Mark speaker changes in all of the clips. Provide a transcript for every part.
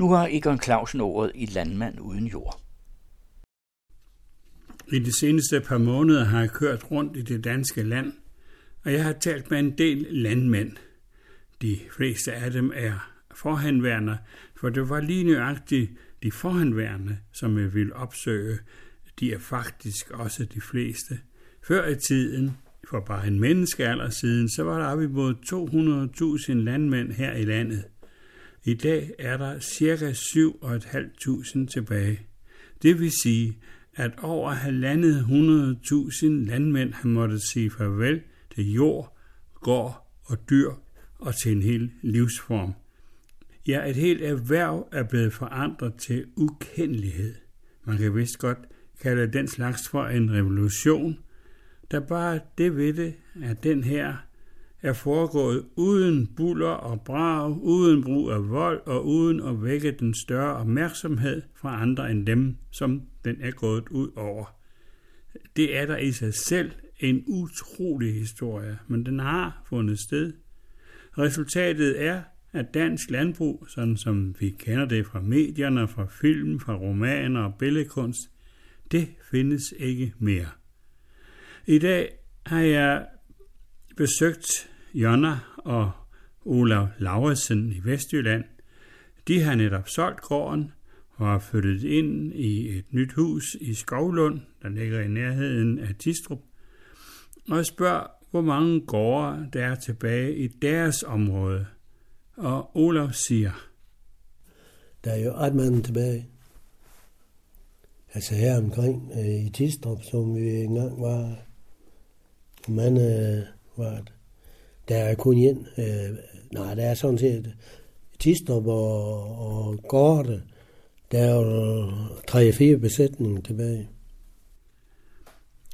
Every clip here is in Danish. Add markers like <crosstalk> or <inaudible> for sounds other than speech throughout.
Speaker 1: Nu har Egon Clausen ordet i Landmand uden jord.
Speaker 2: I de seneste par måneder har jeg kørt rundt i det danske land, og jeg har talt med en del landmænd. De fleste af dem er forhandværende, for det var lige nøjagtigt de forhandværende, som jeg ville opsøge. De er faktisk også de fleste. Før i tiden, for bare en menneskealder siden, så var der op imod 200.000 landmænd her i landet. I dag er der ca. 7.500 tilbage. Det vil sige, at over halvandet 100.000 landmænd har måttet sige farvel til jord, gård og dyr og til en hel livsform. Ja, et helt erhverv er blevet forandret til ukendelighed. Man kan vist godt kalde den slags for en revolution, der bare det ved det, at den her er foregået uden buller og brag, uden brug af vold og uden at vække den større opmærksomhed fra andre end dem, som den er gået ud over. Det er der i sig selv en utrolig historie, men den har fundet sted. Resultatet er, at dansk landbrug, sådan som vi kender det fra medierne, fra film, fra romaner og billedkunst, det findes ikke mere. I dag har jeg besøgt Jonna og Olav Lauritsen i Vestjylland. De har netop solgt gården og har flyttet ind i et nyt hus i Skovlund, der ligger i nærheden af Tistrup, og spørger, hvor mange gårde der er tilbage i deres område. Og Olav siger,
Speaker 3: Der er jo ret mange tilbage. Altså her omkring øh, i Tistrup, som vi engang var, mange øh, var det. Der er kun en. Øh, nej, der er sådan set Tistrup og, og Gårde. Der er jo tre-fire besætninger tilbage.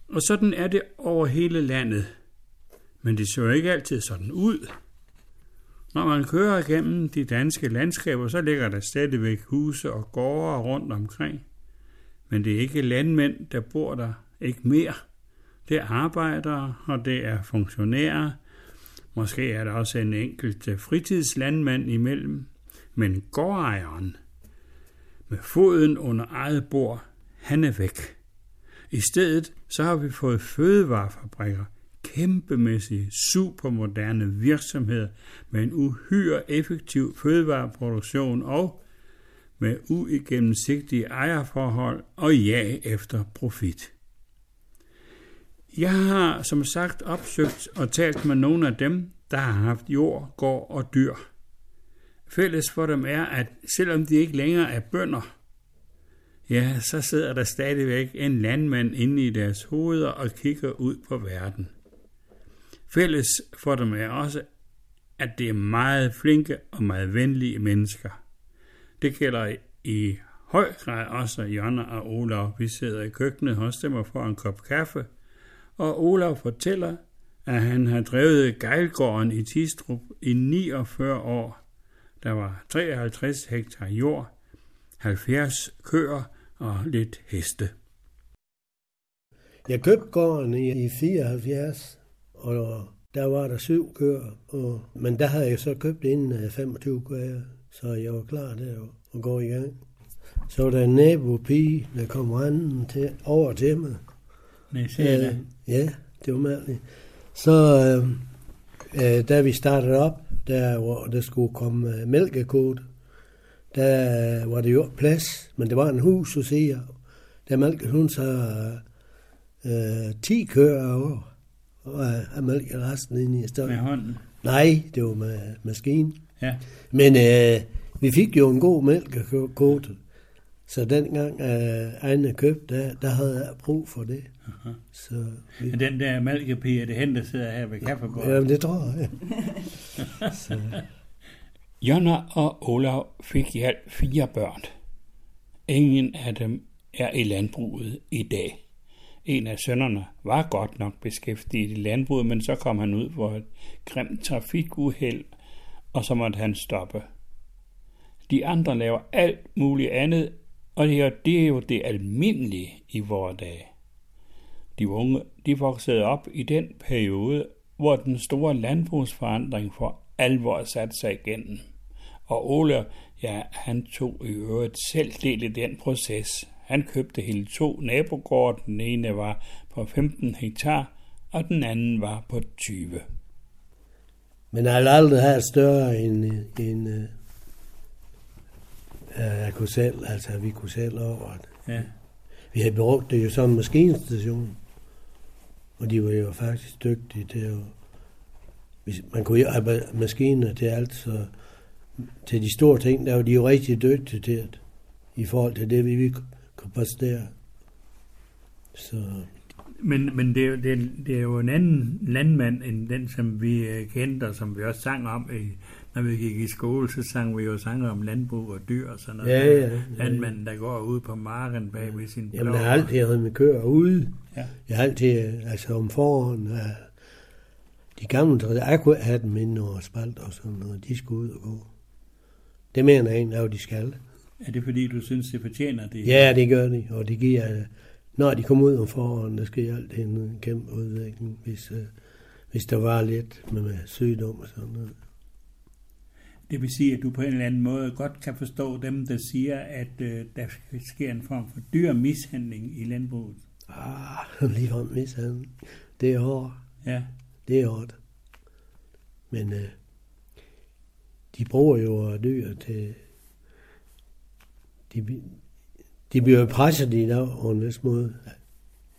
Speaker 2: Og sådan er det over hele landet. Men det ser jo ikke altid sådan ud. Når man kører igennem de danske landskaber, så ligger der stadigvæk huse og gårde rundt omkring. Men det er ikke landmænd, der bor der. Ikke mere. Det er arbejdere, og det er funktionærer. Måske er der også en enkelt øh, fritidslandmand imellem. Men gårdejeren, med foden under eget bord, han er væk. I stedet så har vi fået fødevarefabrikker, kæmpemæssige, supermoderne virksomheder med en uhyre effektiv fødevareproduktion og med uigennemsigtige ejerforhold og ja efter profit. Jeg har som sagt opsøgt og talt med nogle af dem, der har haft jord, gård og dyr. Fælles for dem er, at selvom de ikke længere er bønder, ja, så sidder der stadigvæk en landmand inde i deres hoveder og kigger ud på verden. Fælles for dem er også, at det er meget flinke og meget venlige mennesker. Det gælder i høj grad også Jonna og Olaf. Vi sidder i køkkenet hos dem og får en kop kaffe, og Olaf fortæller, at han har drevet Gejlgården i Tistrup i 49 år. Der var 53 hektar jord, 70 køer og lidt heste.
Speaker 3: Jeg købte gården i, i 74, og der var der syv køer, og, men der havde jeg så købt inden 25 øh, køer, så jeg var klar der at gå i gang. Så var der en nabopige, der kom randen til, over til mig. Øh, ja, det var mærkeligt. Så øh, øh, da vi startede op, der hvor der skulle komme øh, mælkekode, der var det jo plads, men det var en hus, så siger Der mælkede hun så øh, 10 køer over, og jeg mælkede resten ind i stedet.
Speaker 2: Med hånden.
Speaker 3: Nej, det var med maskinen.
Speaker 2: Ja.
Speaker 3: Men øh, vi fik jo en god mælkekode, så dengang øh, egne køb, der, der havde jeg brug for det.
Speaker 2: Aha.
Speaker 3: Så vi,
Speaker 2: Men den der mælkepige, det hende, der sidder her ved kaffebordet?
Speaker 3: jamen, det tror jeg. <laughs> så,
Speaker 2: Jonna og Olav fik i alt fire børn. Ingen af dem er i landbruget i dag. En af sønnerne var godt nok beskæftiget i landbruget, men så kom han ud for et grimt trafikuheld, og så måtte han stoppe. De andre laver alt muligt andet, og det er, det er jo det almindelige i vores dage. De unge, de voksede op i den periode, hvor den store landbrugsforandring for alvor satte sig igennem. Og Ole, Ja, han tog i øvrigt selv del i den proces. Han købte hele to nabogårde. Den ene var på 15 hektar, og den anden var på 20.
Speaker 3: Men jeg har aldrig haft større end, end jeg kunne selv, altså vi kunne selv over det.
Speaker 2: Ja.
Speaker 3: Vi havde brugt det jo som maskinstation, og de var jo faktisk dygtige til at... Hvis man kunne jo arbejde maskiner til alt, så til de store ting, der var de jo rigtig dygtige til det, i forhold til det, vi kunne præstere. Så
Speaker 2: men, men det, er, det, er, det er jo en anden landmand end den, som vi øh, kendte, og som vi også sang om, i, når vi gik i skole, så sang vi jo sanger om landbrug og dyr og sådan noget.
Speaker 3: Ja, ja, ja.
Speaker 2: Landmanden, der går ud på marken bag ved sin
Speaker 3: Jamen, jeg har altid været med køer ude.
Speaker 2: Ja.
Speaker 3: Jeg har altid, altså om foråren, de gamle, jeg kunne have dem inde over spalt og sådan noget, de skulle ud og gå. Det mener jeg egentlig, at de skal.
Speaker 2: Er det fordi, du synes, det fortjener det?
Speaker 3: Ja, det gør de, og det giver når de kommer ud om foråret, der sker alt en kæmpe udvikling, hvis, øh, hvis der var lidt med, med sygdom og sådan noget.
Speaker 2: Det vil sige, at du på en eller anden måde godt kan forstå dem, der siger, at øh, der sker en form for dyr mishandling i landbruget.
Speaker 3: Ah, <laughs> lige om mishandling. Det er hårdt.
Speaker 2: Ja.
Speaker 3: Det er hårdt. Men øh, de bruger jo dyr til... De, de bliver presset i dag på en vis måde.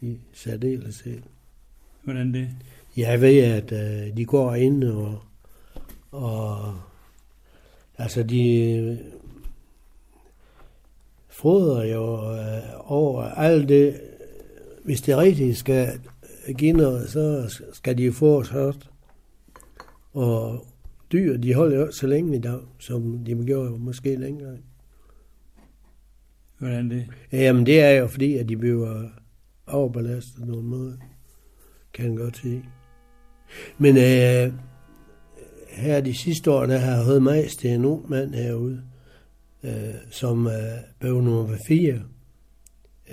Speaker 3: I særdeleshed.
Speaker 2: Hvordan det?
Speaker 3: Jeg ved, at uh, de går ind og, og altså de fodrer jo uh, over alt det. Hvis det rigtigt skal give noget, så skal de få os hørt. Og dyr, de holder jo så længe i dag, som de gjorde måske længere.
Speaker 2: Hvordan det?
Speaker 3: Jamen, det er jo fordi, at de bliver overbelastet på nogen måde. Kan jeg godt sige. Men øh, her de sidste år, der har jeg hørt mig til en ung mand herude, øh, som øh, blev nummer 4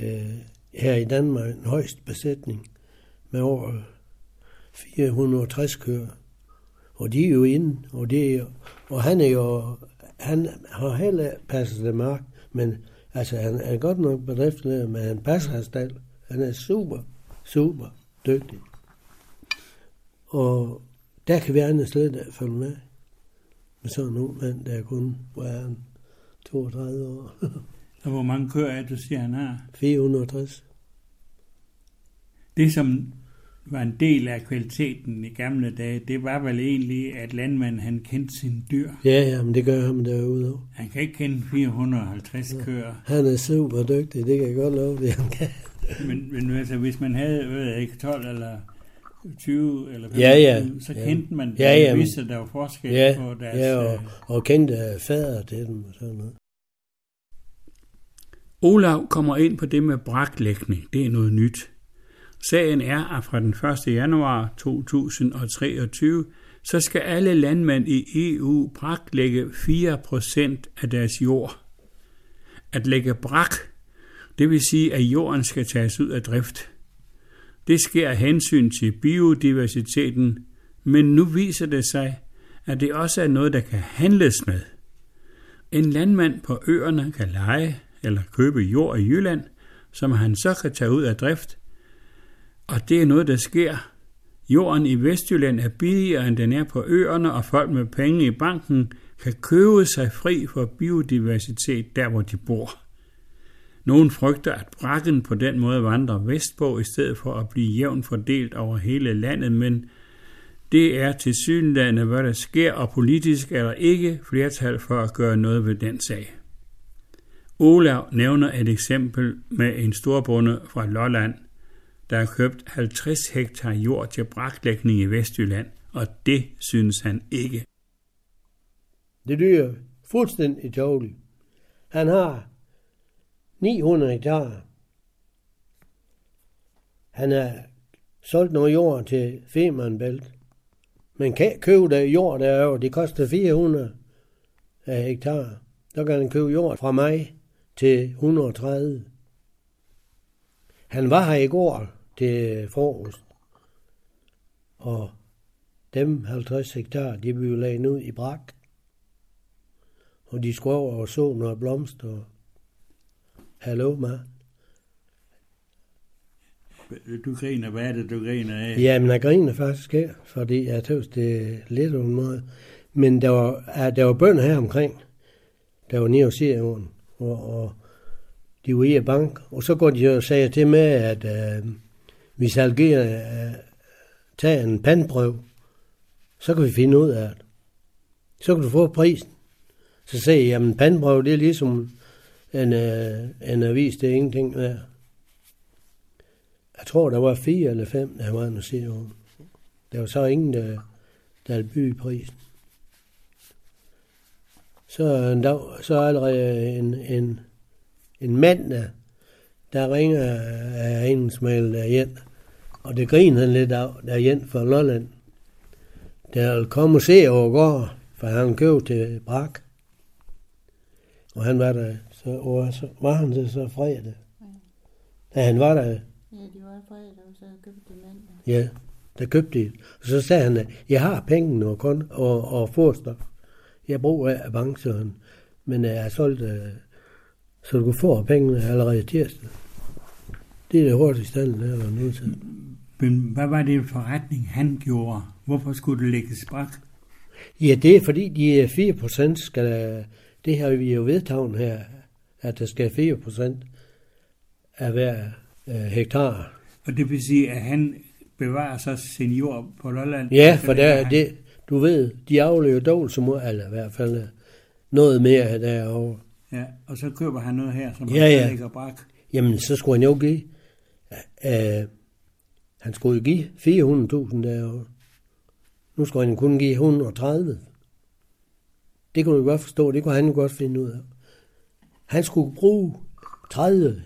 Speaker 3: øh, her i Danmark, en højst besætning med over 460 kører. Og de er jo inde, og, det er, og han er jo, han har heller passet det mark, men Altså, han er godt nok bedriftleder, men han passer hans stald. Han er super, super dygtig. Og der kan vi andre slet ikke følge med. Med sådan en ung mand, der er kun er 32 år. <laughs>
Speaker 2: Og hvor mange køer er du siger, han har?
Speaker 3: 460.
Speaker 2: Det, som var en del af kvaliteten i gamle dage, det var vel egentlig, at landmanden han kendte sine dyr.
Speaker 3: Ja, ja, men det gør ham derude
Speaker 2: Han kan ikke kende 450 ja. køer.
Speaker 3: Han er super dygtig, det kan jeg godt love det, han kan.
Speaker 2: men, men altså, hvis man havde, ved jeg ikke, 12 eller 20 eller
Speaker 3: 50, ja, ja.
Speaker 2: så kendte ja. man,
Speaker 3: ja, ja,
Speaker 2: vidste, der var forskel
Speaker 3: ja,
Speaker 2: på deres...
Speaker 3: Ja, og, og kendte fader til dem og sådan noget.
Speaker 2: Olav kommer ind på det med braklægning. Det er noget nyt. Sagen er, at fra den 1. januar 2023, så skal alle landmænd i EU braklægge 4% af deres jord. At lægge brak, det vil sige, at jorden skal tages ud af drift. Det sker af hensyn til biodiversiteten, men nu viser det sig, at det også er noget, der kan handles med. En landmand på øerne kan lege eller købe jord i Jylland, som han så kan tage ud af drift – og det er noget, der sker. Jorden i Vestjylland er billigere, end den er på øerne, og folk med penge i banken kan købe sig fri for biodiversitet der, hvor de bor. Nogen frygter, at brakken på den måde vandrer vestpå, i stedet for at blive jævnt fordelt over hele landet, men det er til synlande, hvad der sker, og politisk er der ikke flertal for at gøre noget ved den sag. Olav nævner et eksempel med en storbonde fra Lolland, der har købt 50 hektar jord til braklægning i Vestjylland, og det synes han ikke.
Speaker 3: Det lyder fuldstændig tåligt. Han har 900 hektar. Han har solgt noget jord til Femernbælt. Man kan købe der jord derovre. Det koster 400 hektar. Der kan han købe jord fra mig til 130. Han var her i går til frokost, og dem 50 hektar, de blev lagt ud i brak. Og de skulle over og så noget blomster. Hallo, Mark.
Speaker 2: Du griner, hvad er det, du griner af?
Speaker 3: Jamen, jeg griner faktisk her, fordi jeg tøvs, det er lidt om noget. Men der var, ja, der var bønder her omkring. Der var nede og Syrien, og, og de var i bank. Og så går de og sagde til med, at øh, hvis Alger øh, tager en pandprøve, så kan vi finde ud af det. Så kan du få prisen. Så sagde jeg, jamen pandprøve, det er ligesom en, øh, en avis, det er ingenting værd. Jeg tror, der var fire eller fem, der var en Syrien. Der var så ingen, der, der ville byde prisen. Så en dag, så allerede øh, en, en, en mand, der, der ringer af engelskmæl der igen, og det griner han lidt af, der igen fra Lolland. Der vil komme og se over gård, for han køb til Brak. Og han var der, så, og så var han det så fredag. Da han var der,
Speaker 4: Ja, de var fredag, og så købte de mandag.
Speaker 3: ja, der købte de. Og så sagde han, at jeg har penge og, kun, og, og forstof. Jeg bruger af banksøren, men jeg har solgt, øh, så du kan få pengene allerede tirsdag. Det er det hurtigste anden, eller noget til.
Speaker 2: Men hvad var det forretning, han gjorde? Hvorfor skulle det lægges brak?
Speaker 3: Ja, det er fordi, de er 4 procent skal, det har vi jo vedtaget her, at der skal 4 procent af hver øh, hektar.
Speaker 2: Og det vil sige, at han bevarer sig senior på Lolland?
Speaker 3: Ja,
Speaker 2: Altså,
Speaker 3: for
Speaker 2: det
Speaker 3: der,
Speaker 2: han-
Speaker 3: det, du ved, de aflever dål som eller i hvert fald øh, noget mere derovre.
Speaker 2: Ja, og så køber han noget her, som
Speaker 3: Ja,
Speaker 2: han
Speaker 3: ja.
Speaker 2: lægger brak.
Speaker 3: Jamen, så skulle han jo give, øh, han skulle jo give 400.000 derovre. Nu skulle han kun give 130. Det kunne du godt forstå, det kunne han jo godt finde ud af. Han skulle bruge 30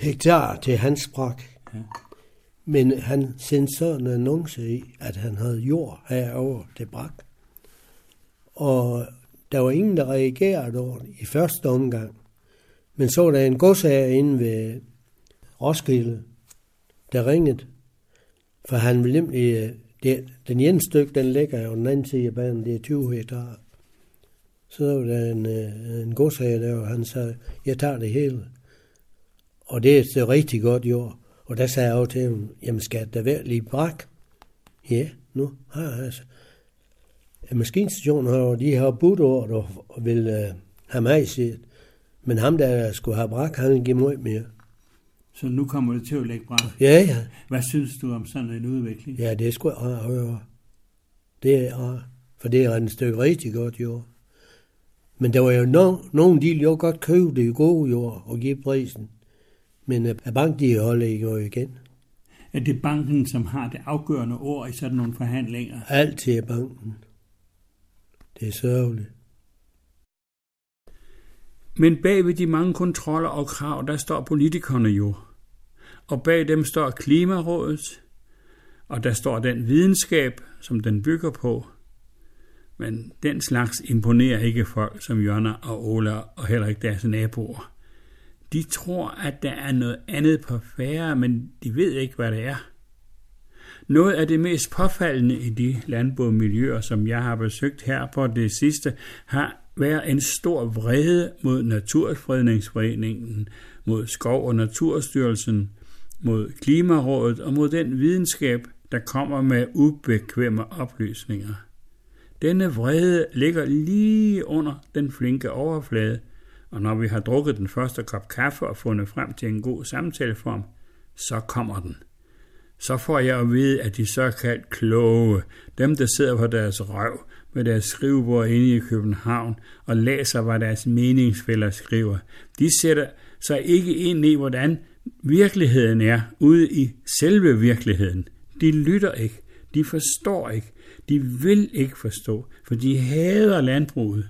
Speaker 3: hektar til hans brak.
Speaker 2: Ja.
Speaker 3: Men han sendte så en annonce i, at han havde jord herover til brak. Og der var ingen, der reagerede over det i første omgang. Men så var der en godsager inde ved Roskilde, der ringede. For han ville nemlig... øh, Det, den ene stykke, den ligger jo den anden side af banen, det er 20 hektar. Så var der en, øh, en godsager der, og han sagde, jeg tager det hele. Og det er så rigtig godt jord. Og der sagde jeg jo til ham, jamen skal der være lige brak? Ja, nu har jeg altså. Maskinstationen har de har budt over og, vil øh, have mig set. Men ham, der skulle have brak, han vil give meget mere.
Speaker 2: Så nu kommer det til at lægge brak.
Speaker 3: Ja, ja.
Speaker 2: Hvad synes du om sådan en udvikling?
Speaker 3: Ja, det er sgu rart at høre. Det er rart. For det er et stykke rigtig godt jord. Men der var jo no, nogen, de ville jo godt købe det gode jord og give prisen. Men øh, bank, de holder ikke jo igen.
Speaker 2: Er det banken, som har det afgørende ord i sådan nogle forhandlinger?
Speaker 3: Altid er banken. Det er sørgeligt.
Speaker 2: Men bag ved de mange kontroller og krav, der står politikerne jo. Og bag dem står Klimarådet, og der står den videnskab, som den bygger på. Men den slags imponerer ikke folk som Jonna og Ola og heller ikke deres naboer. De tror, at der er noget andet på færre, men de ved ikke, hvad det er. Noget af det mest påfaldende i de landbogmiljøer, som jeg har besøgt her på det sidste, har været en stor vrede mod Naturfredningsforeningen, mod Skov- og Naturstyrelsen, mod Klimarådet og mod den videnskab, der kommer med ubekvemme oplysninger. Denne vrede ligger lige under den flinke overflade, og når vi har drukket den første kop kaffe og fundet frem til en god samtaleform, så kommer den. Så får jeg at vide, at de såkaldt kloge, dem der sidder på deres røv med deres skrivebord inde i København og læser, hvad deres meningsfælder skriver, de sætter sig ikke ind i, hvordan virkeligheden er ude i selve virkeligheden. De lytter ikke, de forstår ikke, de vil ikke forstå, for de hader landbruget.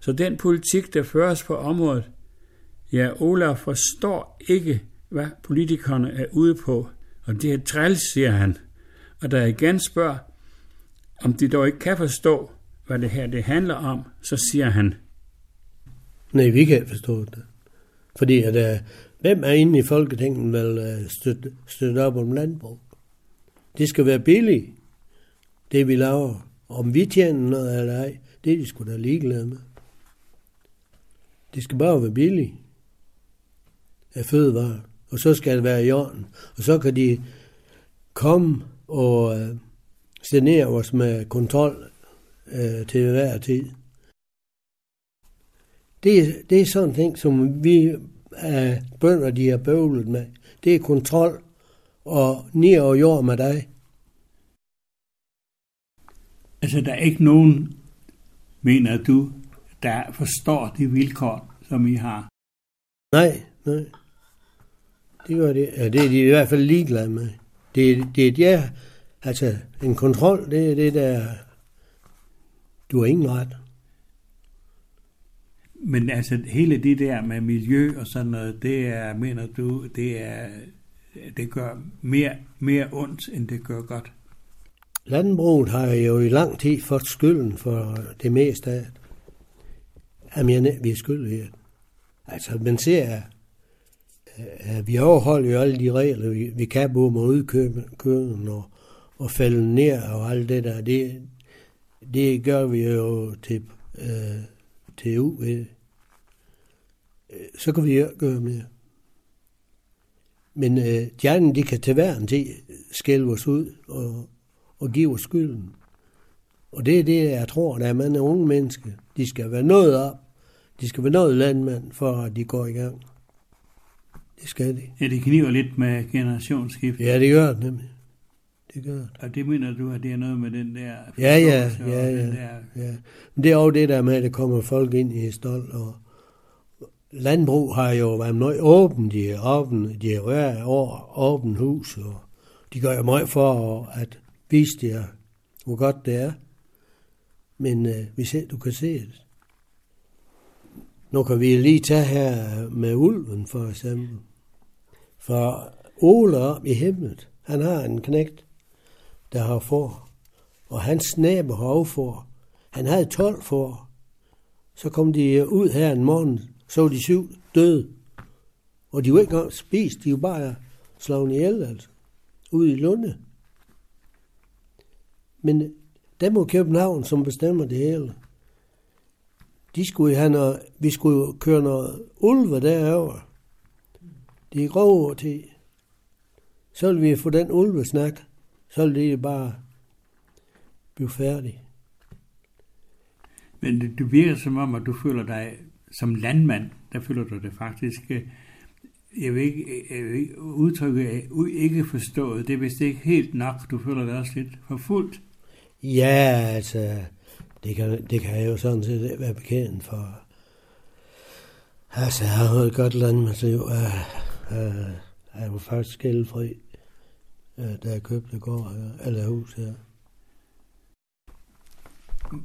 Speaker 2: Så den politik, der føres på området, ja, Olaf forstår ikke, hvad politikerne er ude på, og det er træls, siger han. Og da jeg igen spørger, om de dog ikke kan forstå, hvad det her det handler om, så siger han,
Speaker 3: Nej, vi kan ikke forstå det. Fordi at, uh, hvem er inde i Folketinget vil uh, øh, støtte, støtte op om landbrug? Det skal være billigt, det vi laver. Om vi tjener noget eller ej, det er de sgu da ligeglade med. Det skal bare være billigt af fødevarer. Og så skal det være i orden. Og så kan de komme og øh, genere os med kontrol øh, til hver tid. Det, det er sådan ting, som vi øh, bønder, de har bøvlet med. Det er kontrol og ni og jord med dig.
Speaker 2: Altså, der er ikke nogen, mener du, der forstår de vilkår, som I har.
Speaker 3: Nej, nej. Det gør det. Ja, det er de i hvert fald ligeglade med. Det, er- det er ja, altså en kontrol, det er det der, du har ingen ret.
Speaker 2: Men altså, hele det der med miljø og sådan noget, det er, mener du, det er, det gør mere, mere ondt, end det gør godt.
Speaker 3: Landbruget har jo i lang tid fået skylden for det meste af det. Jamen, vi er skyld i det. Altså, man ser, at vi overholder jo alle de regler, vi, vi kan både med udkøben og, og falde ned og alt det der. Det, det gør vi jo til, øh, til U. Så kan vi jo gøre mere. Men øh, de andre, de kan til hver en tid skælde os ud og, og give os skylden. Og det er det, jeg tror, der er mange unge mennesker. De skal være noget op. De skal være noget landmand, for at de går i gang. Det skal de.
Speaker 2: Ja, det kniver lidt med generationsskift.
Speaker 3: Ja, det gør det nemlig. Det gør det.
Speaker 2: Og det mener du, at det er noget med den der...
Speaker 3: Ja, ja, ja, ja.
Speaker 2: Der,
Speaker 3: ja. Men det er også det der med, at der kommer folk ind i stol, og landbrug har jo været meget åbent. De er åbent, de er hver år åbent hus, og de gør jo meget for at viste jer, hvor godt det er. Men øh, hvis ikke du kan se det. Nu kan vi lige tage her med ulven for eksempel. For Ole op i himlet, han har en knægt, der har får. Og hans nabo har også. Han havde 12 får. Så kom de ud her en morgen, så var de syv døde. Og de var ikke engang spist, de var bare slået ihjel, altså. Ude i Lunde. Men det må København, som bestemmer det hele. De skulle have noget, vi skulle køre noget ulve derover. De er grove til. Så ville vi få den ulvesnak. Så ville det bare blive færdig.
Speaker 2: Men det, det virker som om, at du føler dig som landmand, der føler du det faktisk, øh, jeg vil ikke, øh, jeg vil ikke udtrykke øh, ikke forstået, det er vist ikke helt nok, du føler dig også lidt forfulgt.
Speaker 3: Ja, altså, det kan, det kan jeg jo sådan set ikke være bekendt for. Altså, jeg har jo et godt landmandsliv. Jeg, jeg, jeg er jo faktisk skældfri, øh, da jeg købte gård her, eller hus her.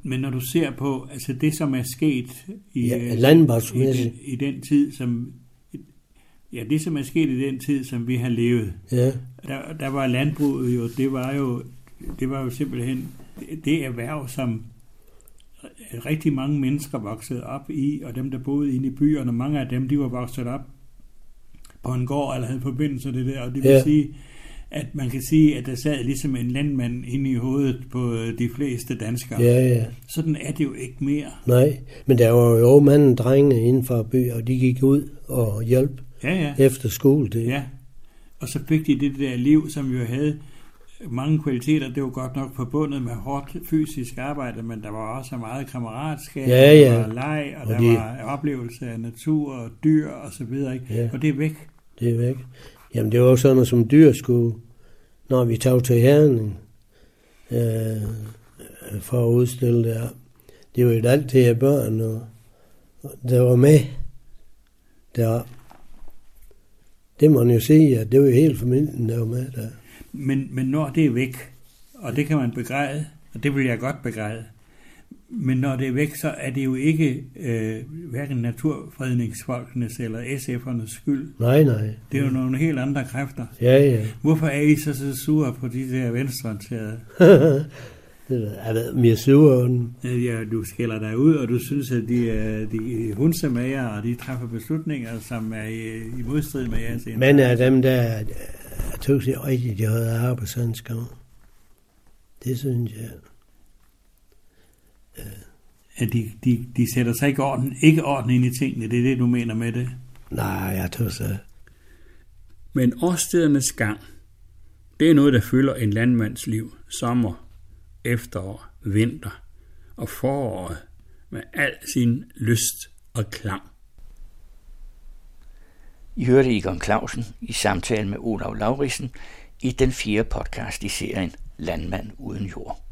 Speaker 2: Men når du ser på altså det, som er sket i,
Speaker 3: Ja,
Speaker 2: øh, i,
Speaker 3: landbrugsmæssigt.
Speaker 2: den, i den tid, som ja, det som er sket i den tid, som vi har levet,
Speaker 3: Ja,
Speaker 2: der, der var landbruget jo, det var jo, det var jo simpelthen det erhverv, som rigtig mange mennesker voksede op i, og dem, der boede inde i byerne, mange af dem, de var vokset op på en gård, eller havde forbindelse til det der, og det vil
Speaker 3: Ja.
Speaker 2: sige, at man kan sige, at der sad ligesom en landmand inde i hovedet på de fleste danskere.
Speaker 3: ja, ja.
Speaker 2: Sådan er det jo ikke mere.
Speaker 3: Nej, men der var jo manden drengene inden for byen, og de gik ud og hjalp
Speaker 2: Ja, ja.
Speaker 3: efter skole. Det.
Speaker 2: Ja. Og så fik de det der liv, som jo havde mange kvaliteter. Det var godt nok forbundet med hårdt fysisk arbejde, men der var også meget kammeratskab,
Speaker 3: Ja, ja.
Speaker 2: der var leg, og,
Speaker 3: Og
Speaker 2: der
Speaker 3: de-
Speaker 2: var oplevelse af natur og dyr og så videre. Ikke?
Speaker 3: Ja.
Speaker 2: Og det er væk.
Speaker 3: Det er væk. Jamen, det var jo sådan noget som dyr skulle, når vi tog til Herning øh, for at udstille det her. Det var jo altid af børn, og, og der var med der. Det må man jo sige, at det var jo hele familien, der var med der.
Speaker 2: Men, men når det er væk, og det kan man begræde, og det vil jeg godt begræde, men når det er væk, så er det jo ikke øh, hverken naturfredningsfolkenes eller SF'ernes skyld.
Speaker 3: Nej, nej.
Speaker 2: Det er jo nogle helt andre kræfter.
Speaker 3: Ja, ja.
Speaker 2: Hvorfor er I så, så sure på de der venstreorienterede? <laughs>
Speaker 3: Det er sur over den.
Speaker 2: Øh, Ja, du skælder dig ud, og du synes, at de er, de er hunsemager, og de træffer beslutninger, som er i, i modstrid med jeres
Speaker 3: Men af dem der, jeg tog sig rigtigt, de havde arbejdshandsker. Det synes jeg.
Speaker 2: at de, de, de sætter sig ikke orden, ikke orden ind i tingene. Det er det, du mener med det.
Speaker 3: Nej, jeg tror så.
Speaker 2: Men årstedernes gang, det er noget, der fylder en landmands liv. Sommer, efterår, vinter og foråret med al sin lyst og klang.
Speaker 1: I hørte Egon Clausen i samtale med Olav Lauritsen i den fjerde podcast i serien Landmand uden jord.